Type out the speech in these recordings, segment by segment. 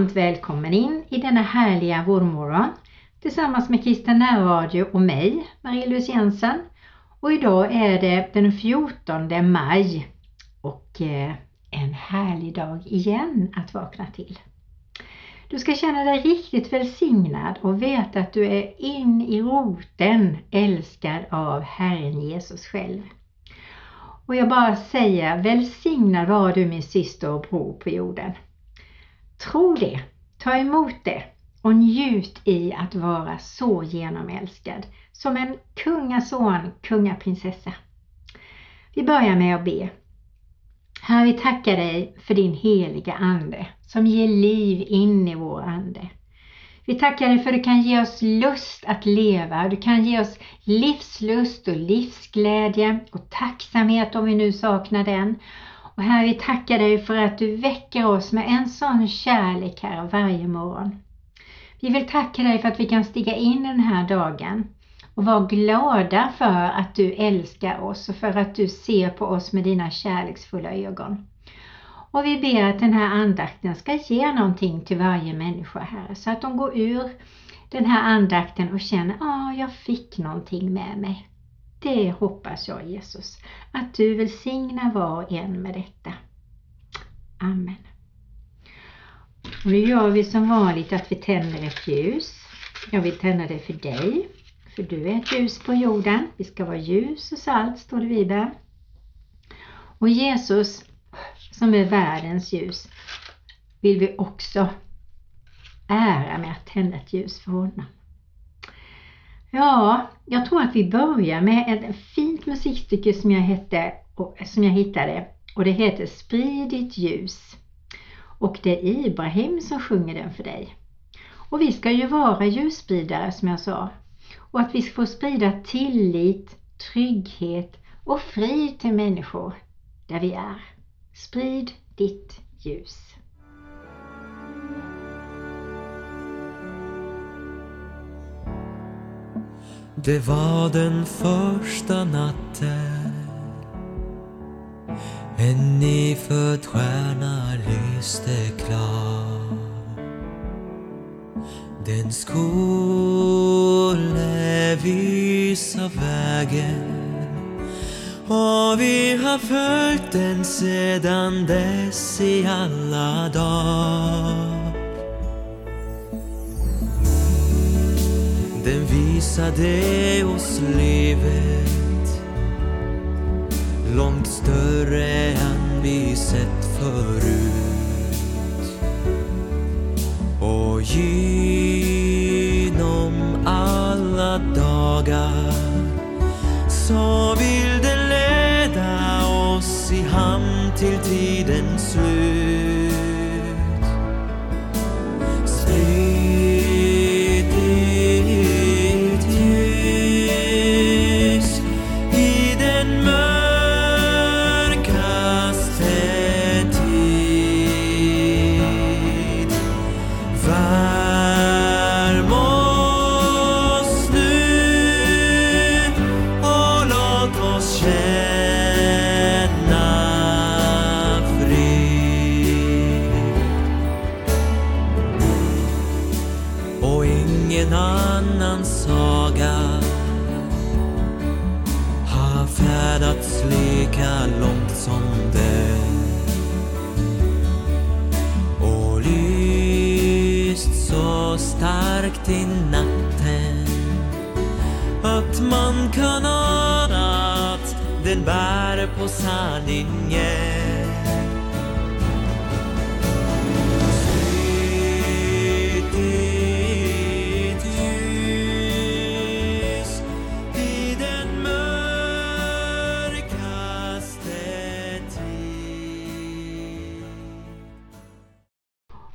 Varmt välkommen in i denna härliga vårmorgon tillsammans med Kristen närradio och mig, Marie-Louise Jensen. Och idag är det den 14 maj och eh, en härlig dag igen att vakna till. Du ska känna dig riktigt välsignad och veta att du är in i roten älskad av Herren Jesus själv. Och jag bara säger välsignad var du min syster och bror på jorden. Tro det, ta emot det och njut i att vara så genomälskad som en kungason, kungaprinsessa. Vi börjar med att be. Herre, vi tackar dig för din heliga Ande som ger liv in i vår ande. Vi tackar dig för att du kan ge oss lust att leva, du kan ge oss livslust och livsglädje och tacksamhet om vi nu saknar den. Och Herre, vi tackar dig för att du väcker oss med en sån kärlek här varje morgon. Vi vill tacka dig för att vi kan stiga in den här dagen och vara glada för att du älskar oss och för att du ser på oss med dina kärleksfulla ögon. Och vi ber att den här andakten ska ge någonting till varje människa här så att de går ur den här andakten och känner att ah, jag fick någonting med mig. Det hoppas jag Jesus, att du välsignar var och en med detta. Amen. Och nu gör vi som vanligt att vi tänder ett ljus. Jag vill tända det för dig, för du är ett ljus på jorden. Vi ska vara ljus och salt, står det i Bibeln. Och Jesus, som är världens ljus, vill vi också ära med att tända ett ljus för honom. Ja, jag tror att vi börjar med ett fint musikstycke som jag, hette, som jag hittade och det heter Sprid ditt ljus. Och det är Ibrahim som sjunger den för dig. Och vi ska ju vara ljusspridare som jag sa. Och att vi ska få sprida tillit, trygghet och frid till människor där vi är. Sprid ditt ljus. Det var den första natten. En nyfödd stjärna lyste klar. Den skulle visa vägen. Och vi har följt den sedan dess i alla dagar. Visade oss livet långt större än vi sett förut. Och genom alla dagar så vill det leda oss i hamn till tidens slut.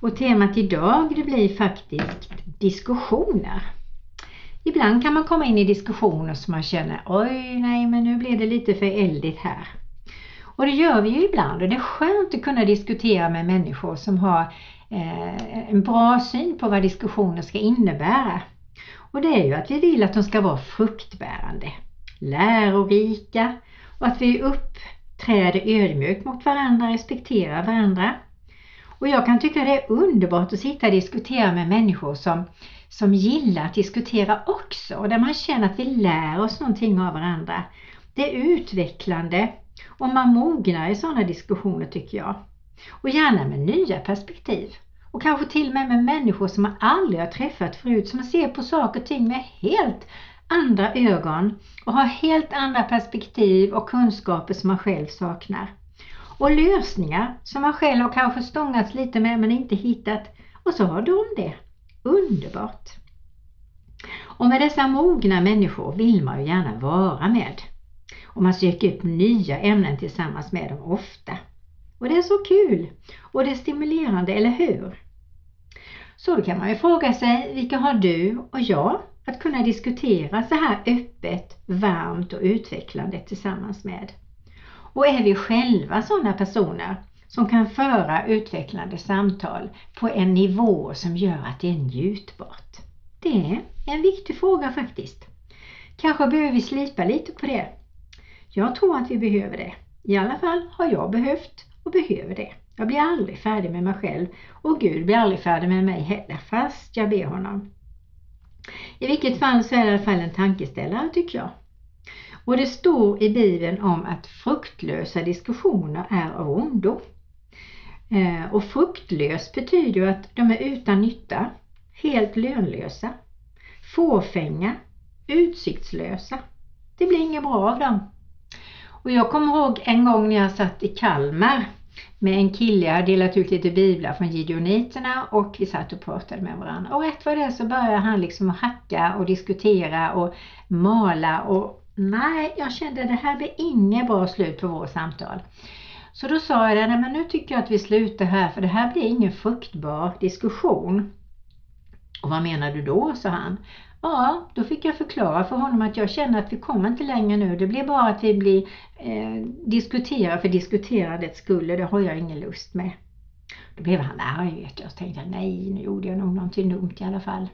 Och temat idag det blir faktiskt diskussioner. Ibland kan man komma in i diskussioner som man känner oj nej men nu blir det lite för eldigt här. Och det gör vi ju ibland och det är skönt att kunna diskutera med människor som har eh, en bra syn på vad diskussioner ska innebära. Och det är ju att vi vill att de ska vara fruktbärande, lärorika och att vi uppträder ödmjukt mot varandra, respekterar varandra. Och jag kan tycka det är underbart att sitta och diskutera med människor som, som gillar att diskutera också och där man känner att vi lär oss någonting av varandra. Det är utvecklande och man mognar i sådana diskussioner tycker jag. Och gärna med nya perspektiv. Och kanske till och med med människor som man aldrig har träffat förut, som man ser på saker och ting med helt andra ögon och har helt andra perspektiv och kunskaper som man själv saknar. Och lösningar som man själv har kanske stångats lite med men inte hittat. Och så har de det. Underbart! Och med dessa mogna människor vill man ju gärna vara med. Och man söker upp nya ämnen tillsammans med dem ofta. Och det är så kul! Och det är stimulerande, eller hur? Så då kan man ju fråga sig, vilka har du och jag att kunna diskutera så här öppet, varmt och utvecklande tillsammans med? Och är vi själva sådana personer som kan föra utvecklande samtal på en nivå som gör att det är njutbart? Det är en viktig fråga faktiskt. Kanske behöver vi slipa lite på det. Jag tror att vi behöver det. I alla fall har jag behövt och behöver det. Jag blir aldrig färdig med mig själv och Gud blir aldrig färdig med mig heller fast jag ber honom. I vilket fall så är det i alla fall en tankeställare tycker jag. Och det står i Bibeln om att fruktlösa diskussioner är av ondo. Eh, och fruktlös betyder ju att de är utan nytta, helt lönlösa, fåfänga, utsiktslösa. Det blir inget bra av dem. Och jag kommer ihåg en gång när jag satt i Kalmar med en kille, jag hade delat ut lite biblar från Gideoniterna och vi satt och pratade med varandra. Och rätt vad det så började han liksom hacka och diskutera och mala och nej, jag kände det här blir inget bra slut på vårt samtal. Så då sa jag det, nej men nu tycker jag att vi slutar här för det här blir ingen fruktbar diskussion. Och vad menar du då? sa han. Ja, då fick jag förklara för honom att jag känner att vi kommer inte längre nu. Det blir bara att vi blir eh, diskuterar för diskuterandets skull och det har jag ingen lust med. Då blev han arg vet jag och tänkte nej, nu gjorde jag nog någonting dumt i alla fall.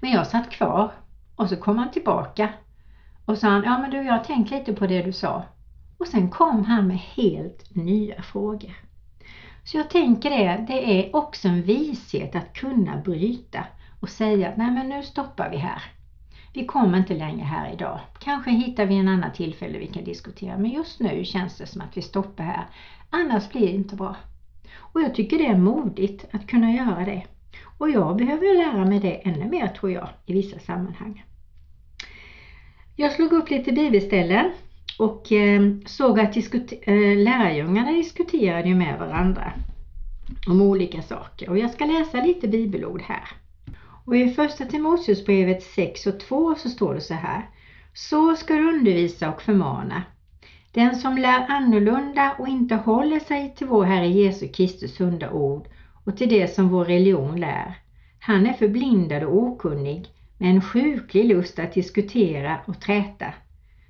Men jag satt kvar och så kom han tillbaka och sa han, ja men du jag har tänkt lite på det du sa. Och sen kom han med helt nya frågor. Så jag tänker det, det är också en vishet att kunna bryta och säga nej men nu stoppar vi här. Vi kommer inte längre här idag. Kanske hittar vi en annan tillfälle vi kan diskutera men just nu känns det som att vi stoppar här. Annars blir det inte bra. Och jag tycker det är modigt att kunna göra det. Och jag behöver lära mig det ännu mer tror jag i vissa sammanhang. Jag slog upp lite bibelställen och eh, såg att diskuter eh, lärjungarna diskuterade med varandra om olika saker. Och jag ska läsa lite bibelord här. Och i första Timoteusbrevet 6 och 2 så står det så här. Så ska du undervisa och förmana. Den som lär annorlunda och inte håller sig till vår Herre Jesu Kristus sunda ord och till det som vår religion lär. Han är förblindad och okunnig med en sjuklig lust att diskutera och träta.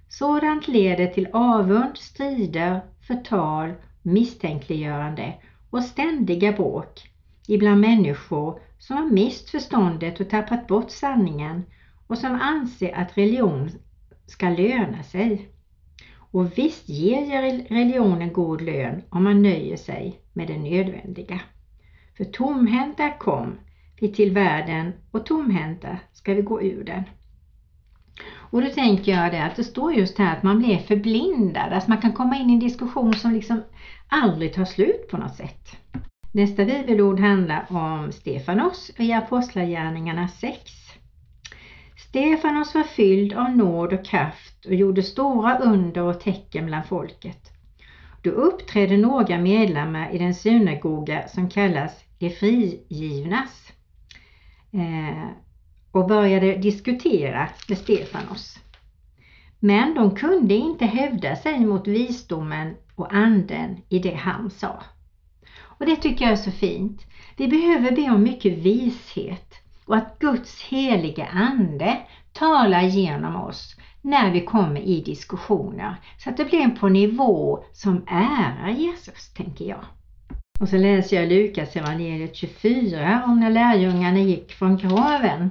Sådant leder till avund, strider, förtal, misstänkliggörande och ständiga bråk ibland människor som har mist förståndet och tappat bort sanningen och som anser att religion ska löna sig. Och visst ger religionen god lön om man nöjer sig med det nödvändiga. För tomhänta kom vi till världen och tomhänta ska vi gå ur den. Och då tänker jag det att det står just här att man blir förblindad, alltså man kan komma in i en diskussion som liksom aldrig tar slut på något sätt. Nästa bibelord handlar om Stefanos i Apostlagärningarna 6. Stefanos var fylld av nåd och kraft och gjorde stora under och tecken bland folket. Då uppträdde några medlemmar i den synagoga som kallas de frigivnas eh, och började diskutera med Stefanos. Men de kunde inte hävda sig mot visdomen och anden i det han sa. Och det tycker jag är så fint. Vi behöver be om mycket vishet och att Guds heliga Ande talar genom oss när vi kommer i diskussioner så att det blir på nivå som ärar Jesus, tänker jag. Och så läser jag Lukas evangeliet 24 om när lärjungarna gick från graven.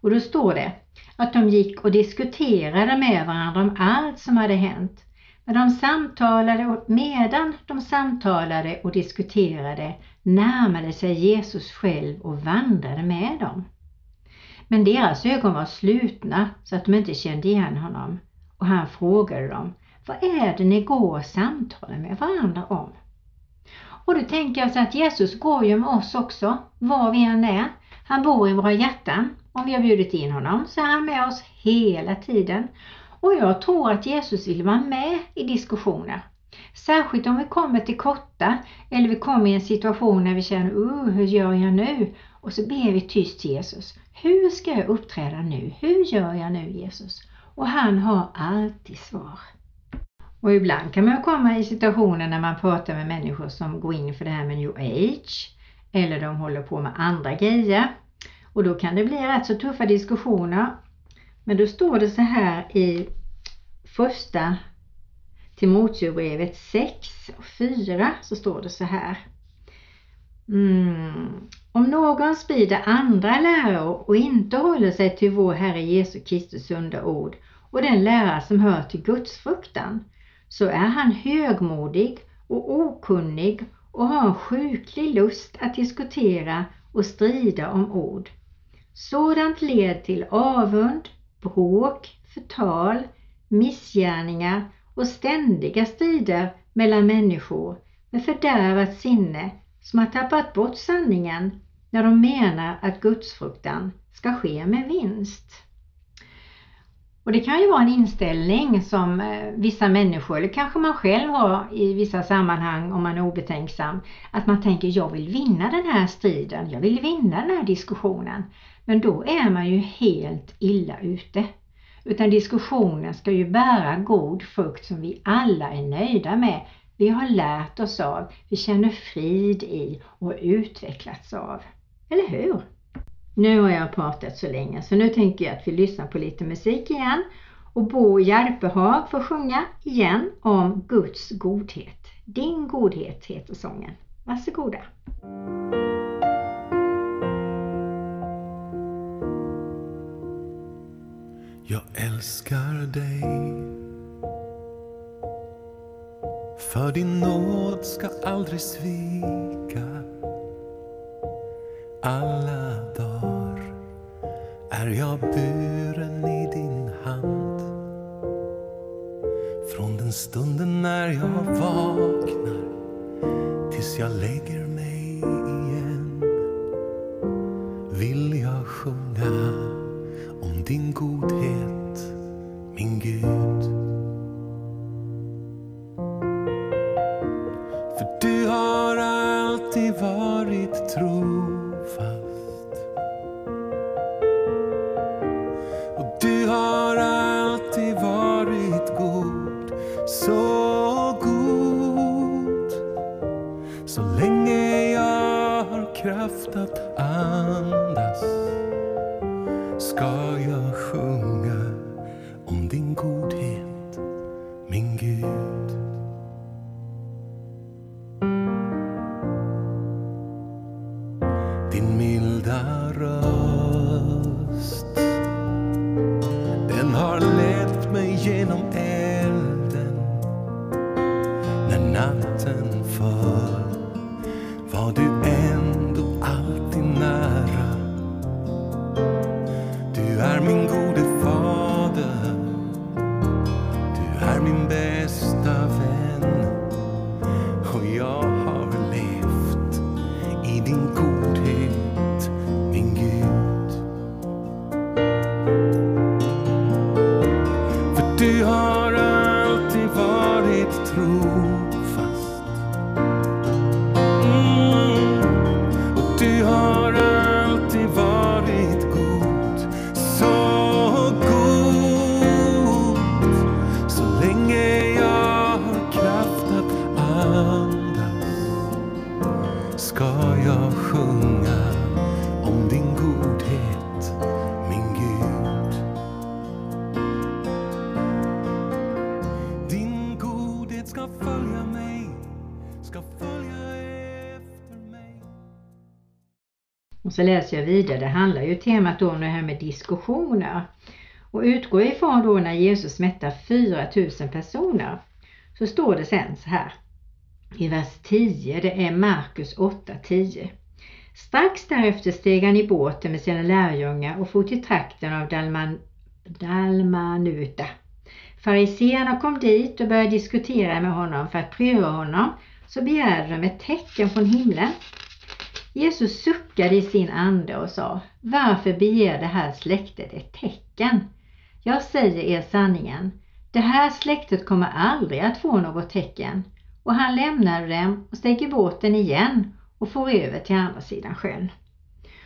Och då står det att de gick och diskuterade med varandra om allt som hade hänt. Men de samtalade och medan de samtalade och diskuterade närmade sig Jesus själv och vandrade med dem. Men deras ögon var slutna så att de inte kände igen honom och han frågade dem, vad är det ni går och samtalar med varandra om? Och då tänker jag så att Jesus går ju med oss också, var vi än är. Han bor i våra hjärtan. Om vi har bjudit in honom så är han med oss hela tiden. Och jag tror att Jesus vill vara med i diskussioner. Särskilt om vi kommer till korta eller vi kommer i en situation när vi känner, uh, hur gör jag nu? Och så ber vi tyst till Jesus. Hur ska jag uppträda nu? Hur gör jag nu Jesus? Och han har alltid svar. Och ibland kan man komma i situationer när man pratar med människor som går in för det här med new age eller de håller på med andra grejer. Och då kan det bli rätt så tuffa diskussioner. Men då står det så här i första Timoteusbrevet 6 och 4 så står det så här. Mm. Om någon sprider andra läror och inte håller sig till vår Herre Jesu Kristus sunda ord och den lära som hör till Guds fruktan, så är han högmodig och okunnig och har en sjuklig lust att diskutera och strida om ord. Sådant leder till avund, bråk, förtal, missgärningar och ständiga strider mellan människor med fördärvat sinne som har tappat bort sanningen när de menar att gudsfruktan ska ske med vinst. Och Det kan ju vara en inställning som eh, vissa människor, eller kanske man själv har i vissa sammanhang om man är obetänksam, att man tänker jag vill vinna den här striden, jag vill vinna den här diskussionen. Men då är man ju helt illa ute. Utan diskussionen ska ju bära god frukt som vi alla är nöjda med. Vi har lärt oss av, vi känner frid i och utvecklats av. Eller hur? Nu har jag pratat så länge så nu tänker jag att vi lyssnar på lite musik igen och Bo Järpehag får sjunga igen om Guds godhet. Din godhet heter sången. Varsågoda! Jag älskar dig För din nåd ska aldrig svika Alla dagar är jag buren i din hand? Från den stunden när jag vaknar tills jag lägger mig igen vill jag sjunga om din godhet, Och så läser jag vidare, det handlar ju temat då om det här med diskussioner. Och utgår ifrån då när Jesus mättar 4000 personer så står det sen så här i vers 10, det är Markus 8.10. Strax därefter steg han i båten med sina lärjungar och for till trakten av Dalman, Dalmanuta. Fariseerna kom dit och började diskutera med honom för att pröva honom, så begärde de ett tecken från himlen. Jesus suckade i sin ande och sa, varför begär det här släktet ett tecken? Jag säger er sanningen, det här släktet kommer aldrig att få något tecken. Och han lämnade dem och steg i båten igen och for över till andra sidan sjön.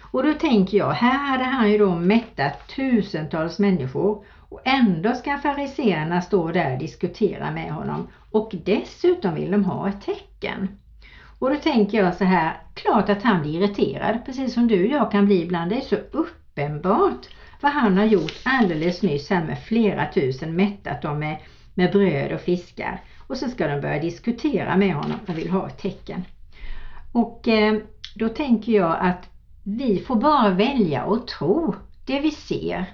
Och då tänker jag, här hade han ju då mättat tusentals människor och ändå ska fariseerna stå där och diskutera med honom och dessutom vill de ha ett tecken. Och då tänker jag så här, klart att han blir irriterad, precis som du och jag kan bli ibland. Det är så uppenbart vad han har gjort alldeles nyss här med flera tusen, mättat dem med, med bröd och fiskar. Och så ska de börja diskutera med honom och vill ha ett tecken. Och eh, då tänker jag att vi får bara välja och tro det vi ser.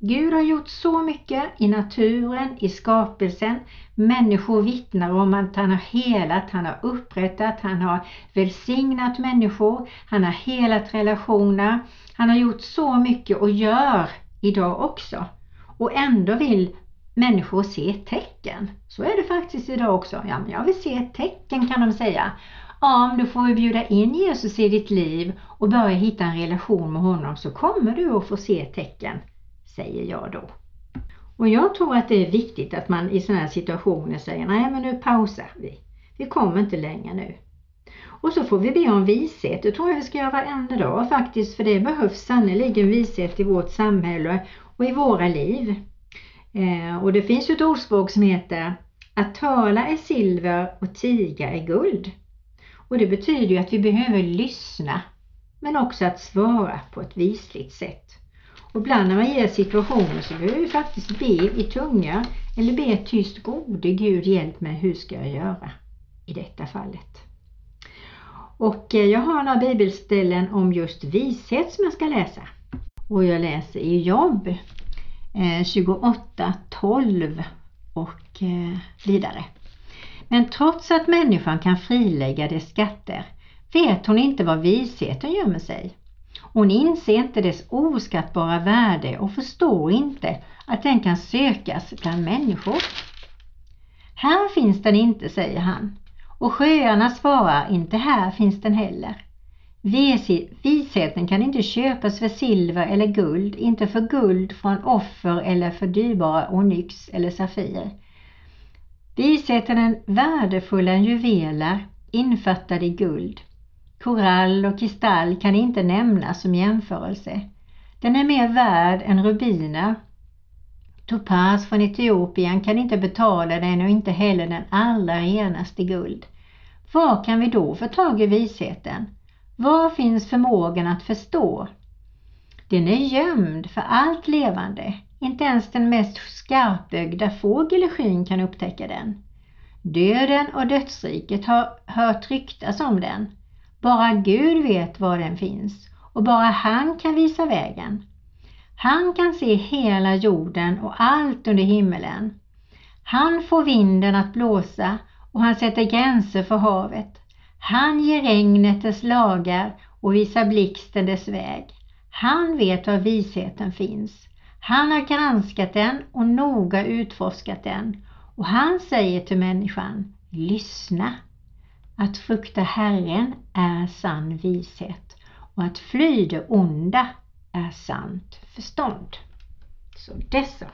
Gud har gjort så mycket i naturen, i skapelsen. Människor vittnar om att han har helat, han har upprättat, han har välsignat människor, han har helat relationer. Han har gjort så mycket och gör idag också. Och ändå vill människor se tecken. Så är det faktiskt idag också. Ja, men jag vill se ett tecken kan de säga. Ja, men då får vi bjuda in Jesus i ditt liv och börja hitta en relation med honom så kommer du att få se tecken, säger jag då. Och jag tror att det är viktigt att man i sådana här situationer säger nej men nu pausar vi. Vi kommer inte längre nu. Och så får vi be om vishet. Det tror jag vi ska göra varenda dag faktiskt för det behövs sannerligen vishet i vårt samhälle och i våra liv. Eh, och det finns ju ett ordspråk som heter att tala är silver och tiga är guld. Och det betyder ju att vi behöver lyssna men också att svara på ett visligt sätt. Och ibland när man ger situationer så behöver vi faktiskt be i tunga eller be tyst Gode Gud hjälp mig, hur ska jag göra i detta fallet? Och eh, jag har några bibelställen om just vishet som jag ska läsa. Och jag läser i Jobb eh, 28, 12 och eh, vidare. Men trots att människan kan frilägga dess skatter vet hon inte var visheten gömmer sig. Hon inser inte dess oskattbara värde och förstår inte att den kan sökas bland människor. Här finns den inte, säger han. Och sjöarna svarar, inte här finns den heller. Visheten kan inte köpas för silver eller guld, inte för guld från offer eller för dyrbara onyx eller safir. Visheten är värdefulla juveler infattade i guld. Korall och kristall kan inte nämnas som jämförelse. Den är mer värd än rubiner. Topaz från Etiopien kan inte betala den och inte heller den allra renaste guld. Var kan vi då få tag i visheten? Var finns förmågan att förstå? Den är gömd för allt levande. Inte ens den mest skarpögda fågel i skyn kan upptäcka den. Döden och dödsriket har hört ryktas om den. Bara Gud vet var den finns och bara han kan visa vägen. Han kan se hela jorden och allt under himmelen. Han får vinden att blåsa och han sätter gränser för havet. Han ger regnet dess lagar och visar blixten dess väg. Han vet var visheten finns. Han har granskat den och noga utforskat den och han säger till människan, lyssna. Att frukta Herren är sann vishet och att fly det onda är sant förstånd. Så dessa.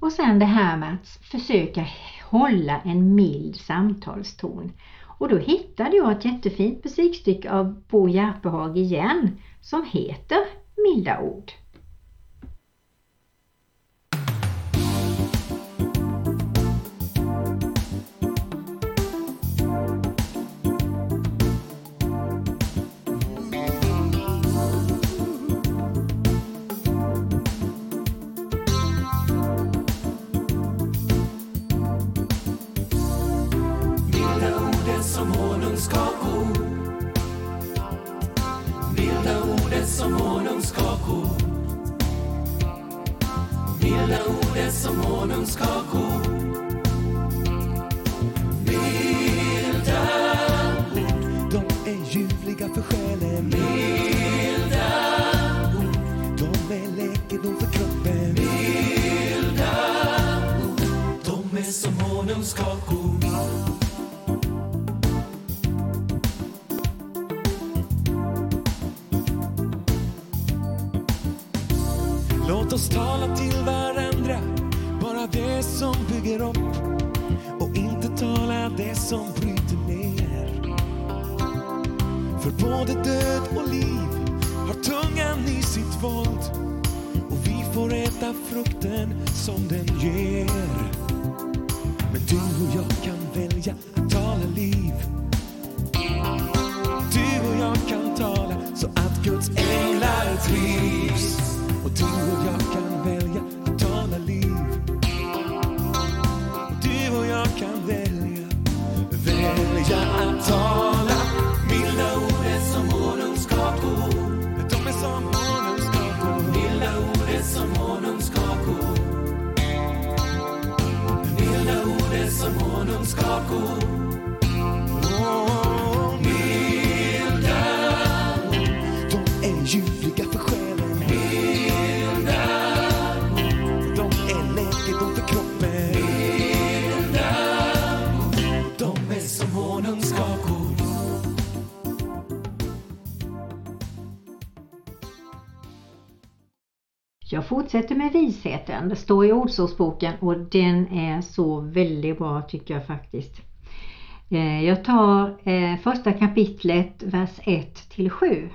Och sen det här med att försöka hålla en mild samtalston. Och då hittade jag ett jättefint musikstycke av Bo Järpehag igen som heter Milda ord. Som bryter ner. För både död och liv har tungan i sitt våld och vi får äta frukten som den ger. Men du och jag kan välja att tala liv. Du och jag kan tala så att Guds änglar trivs. Och du och jag tala. Milda ord är som honungskakor. De är som honungskakor. Milda ord är som honungskakor. Milda ord är som honungskakor. Fortsätter med visheten. Det står i Ordsordsboken och den är så väldigt bra tycker jag faktiskt. Eh, jag tar eh, första kapitlet, vers 1 till 7.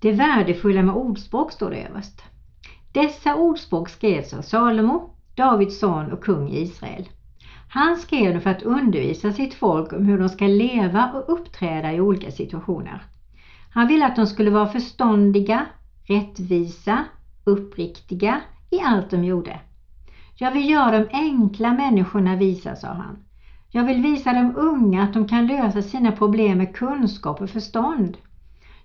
Det värdefulla med ordspråk står det överst. Dessa ordspråk skrevs av Salomo, Davids son och kung i Israel. Han skrev dem för att undervisa sitt folk om hur de ska leva och uppträda i olika situationer. Han ville att de skulle vara förståndiga, rättvisa, uppriktiga i allt de gjorde. Jag vill göra de enkla människorna visa, sa han. Jag vill visa de unga att de kan lösa sina problem med kunskap och förstånd.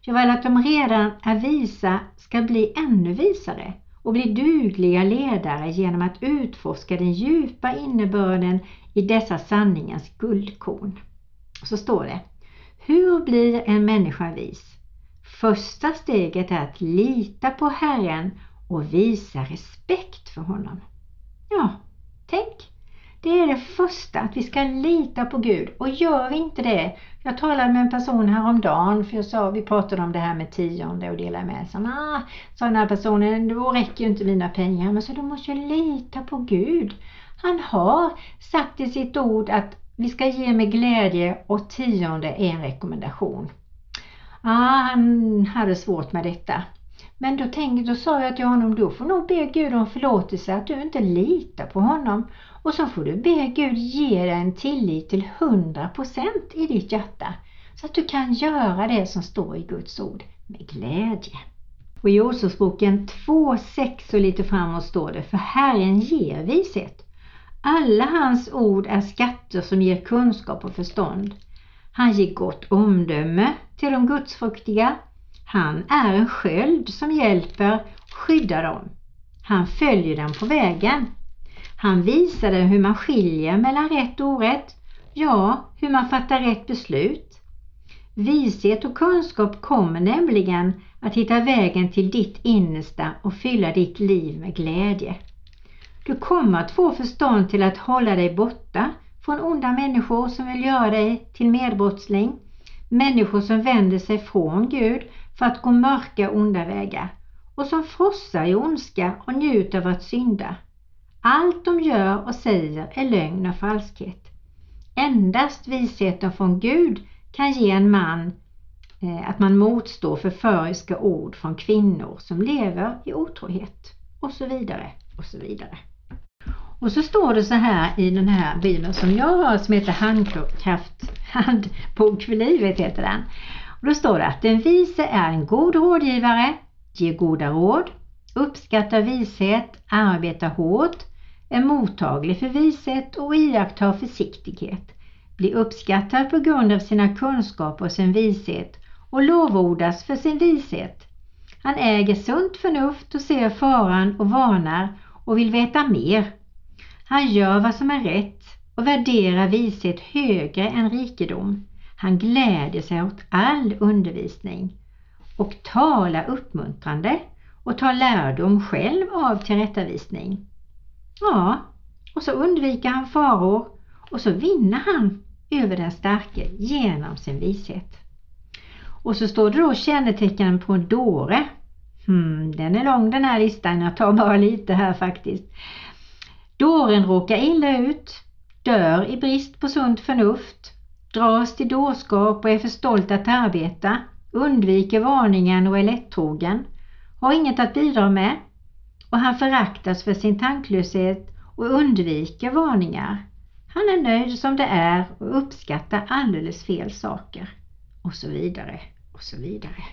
Jag vill att de redan är visa ska bli ännu visare och bli dugliga ledare genom att utforska den djupa innebörden i dessa sanningens guldkorn. Så står det Hur blir en människa vis? Första steget är att lita på Herren och visa respekt för honom. Ja, tänk! Det är det första, att vi ska lita på Gud. Och gör vi inte det, jag talade med en person häromdagen, för jag sa, vi pratade om det här med tionde och dela med sig. Ah, sa den här personen, då räcker ju inte mina pengar. Men så du måste ju lita på Gud. Han har sagt i sitt ord att vi ska ge med glädje och tionde är en rekommendation. Ah, han hade svårt med detta. Men då, tänkte, då sa jag till honom, då får nog be Gud om förlåtelse att du inte litar på honom. Och så får du be Gud ge dig en tillit till 100% i ditt hjärta. Så att du kan göra det som står i Guds ord med glädje. Och i Ordsordsboken 2.6 och lite framåt står det, för Herren ger vishet. Alla hans ord är skatter som ger kunskap och förstånd. Han ger gott omdöme till de gudsfruktiga. Han är en sköld som hjälper och skyddar dem. Han följer dem på vägen. Han visar dem hur man skiljer mellan rätt och orätt. Ja, hur man fattar rätt beslut. Vishet och kunskap kommer nämligen att hitta vägen till ditt innersta och fylla ditt liv med glädje. Du kommer att få förstånd till att hålla dig borta från onda människor som vill göra dig till medbrottsling. Människor som vänder sig från Gud för att gå mörka onda vägar och som frossar i ondska och njuter av att synda. Allt de gör och säger är lögn och falskhet. Endast visheten från Gud kan ge en man eh, att man motstår förföriska ord från kvinnor som lever i otrohet och så vidare och så vidare. Och så står det så här i den här bibeln som jag har som heter Handkraft, Handbok för livet heter den. Och då står det att den vise är en god rådgivare, ger goda råd, uppskattar vishet, arbetar hårt, är mottaglig för vishet och iakttar försiktighet, blir uppskattad på grund av sina kunskaper och sin vishet och lovordas för sin vishet. Han äger sunt förnuft och ser faran och varnar och vill veta mer. Han gör vad som är rätt och värderar vishet högre än rikedom. Han gläder sig åt all undervisning och talar uppmuntrande och tar lärdom själv av tillrättavisning. Ja, och så undviker han faror och så vinner han över den starke genom sin vishet. Och så står det då kännetecken på en dåre. Hmm, den är lång den här listan, jag tar bara lite här faktiskt. Dåren råkar illa ut, dör i brist på sunt förnuft, dras till dårskap och är för stolt att arbeta, undviker varningen och är lättrogen, har inget att bidra med och han föraktas för sin tanklöshet och undviker varningar. Han är nöjd som det är och uppskattar alldeles fel saker och så vidare och så vidare.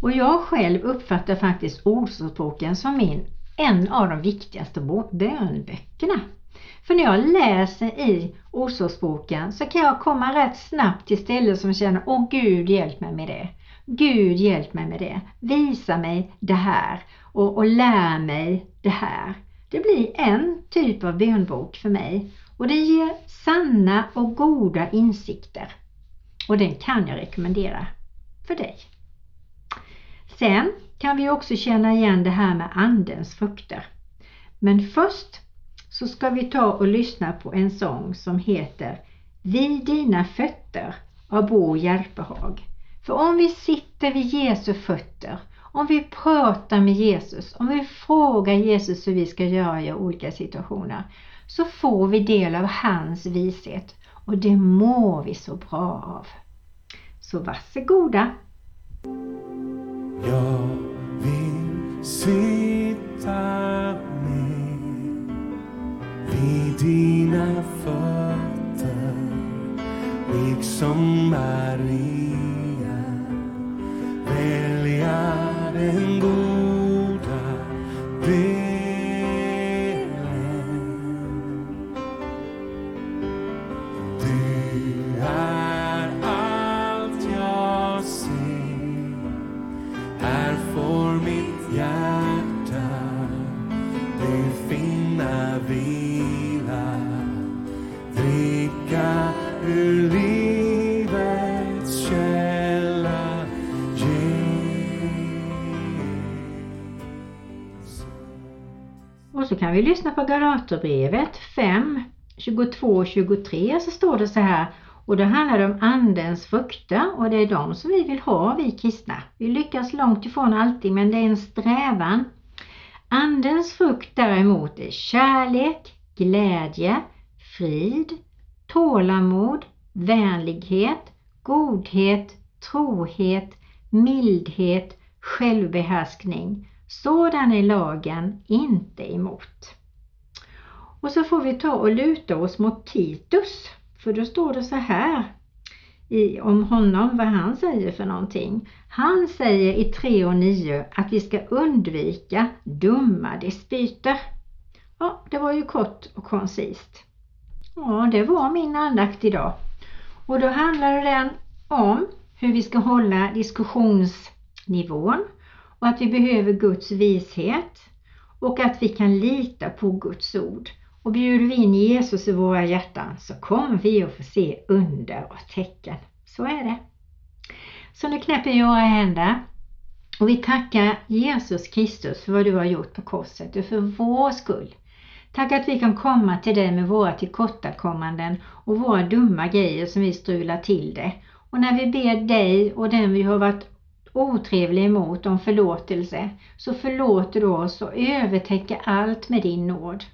Och jag själv uppfattar faktiskt Ordspråken som min, en av de viktigaste bönböckerna. För när jag läser i Ordsordsboken så kan jag komma rätt snabbt till ställen som känner Åh Gud hjälp mig med det. Gud hjälp mig med det. Visa mig det här och, och lär mig det här. Det blir en typ av bönbok för mig och det ger sanna och goda insikter. Och den kan jag rekommendera för dig. Sen kan vi också känna igen det här med Andens frukter. Men först så ska vi ta och lyssna på en sång som heter Vid dina fötter av Bo Järpehag. För om vi sitter vid Jesu fötter, om vi pratar med Jesus, om vi frågar Jesus hur vi ska göra i olika situationer, så får vi del av hans vishet och det mår vi så bra av. Så varsågoda! Jag vill sitta vid dina fötter liksom Maria kan vi lyssna på Galaterbrevet 5, 22 23 så står det så här och då handlar det om andens frukter och det är de som vi vill ha vi kristna. Vi lyckas långt ifrån alltid men det är en strävan. Andens frukt däremot är kärlek, glädje, frid, tålamod, vänlighet, godhet, trohet, mildhet, självbehärskning. Sådan är lagen inte emot. Och så får vi ta och luta oss mot Titus. För då står det så här i, om honom, vad han säger för någonting. Han säger i 3 och 9 att vi ska undvika dumma dispyter. Ja, det var ju kort och koncist. Ja, det var min andakt idag. Och då handlar den om hur vi ska hålla diskussionsnivån och att vi behöver Guds vishet och att vi kan lita på Guds ord. Och bjuder vi in Jesus i våra hjärtan så kommer vi att få se under och tecken. Så är det. Så nu knäpper vi våra händer och vi tackar Jesus Kristus för vad du har gjort på korset och för vår skull. Tack att vi kan komma till dig med våra tillkortakommanden och våra dumma grejer som vi strular till det. Och när vi ber dig och den vi har varit otrevlig emot om förlåtelse så förlåter du oss och övertäcker allt med din nåd.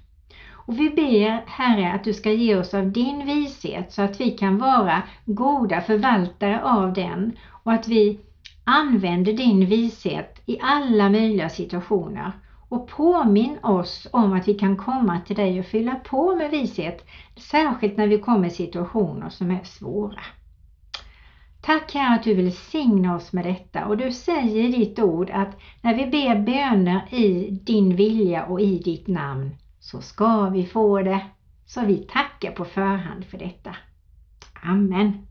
Och vi ber Herre att du ska ge oss av din vishet så att vi kan vara goda förvaltare av den och att vi använder din vishet i alla möjliga situationer. Och påminn oss om att vi kan komma till dig och fylla på med vishet, särskilt när vi kommer i situationer som är svåra. Tack Herre att du vill signa oss med detta och du säger i ditt ord att när vi ber böner i din vilja och i ditt namn så ska vi få det. Så vi tackar på förhand för detta. Amen.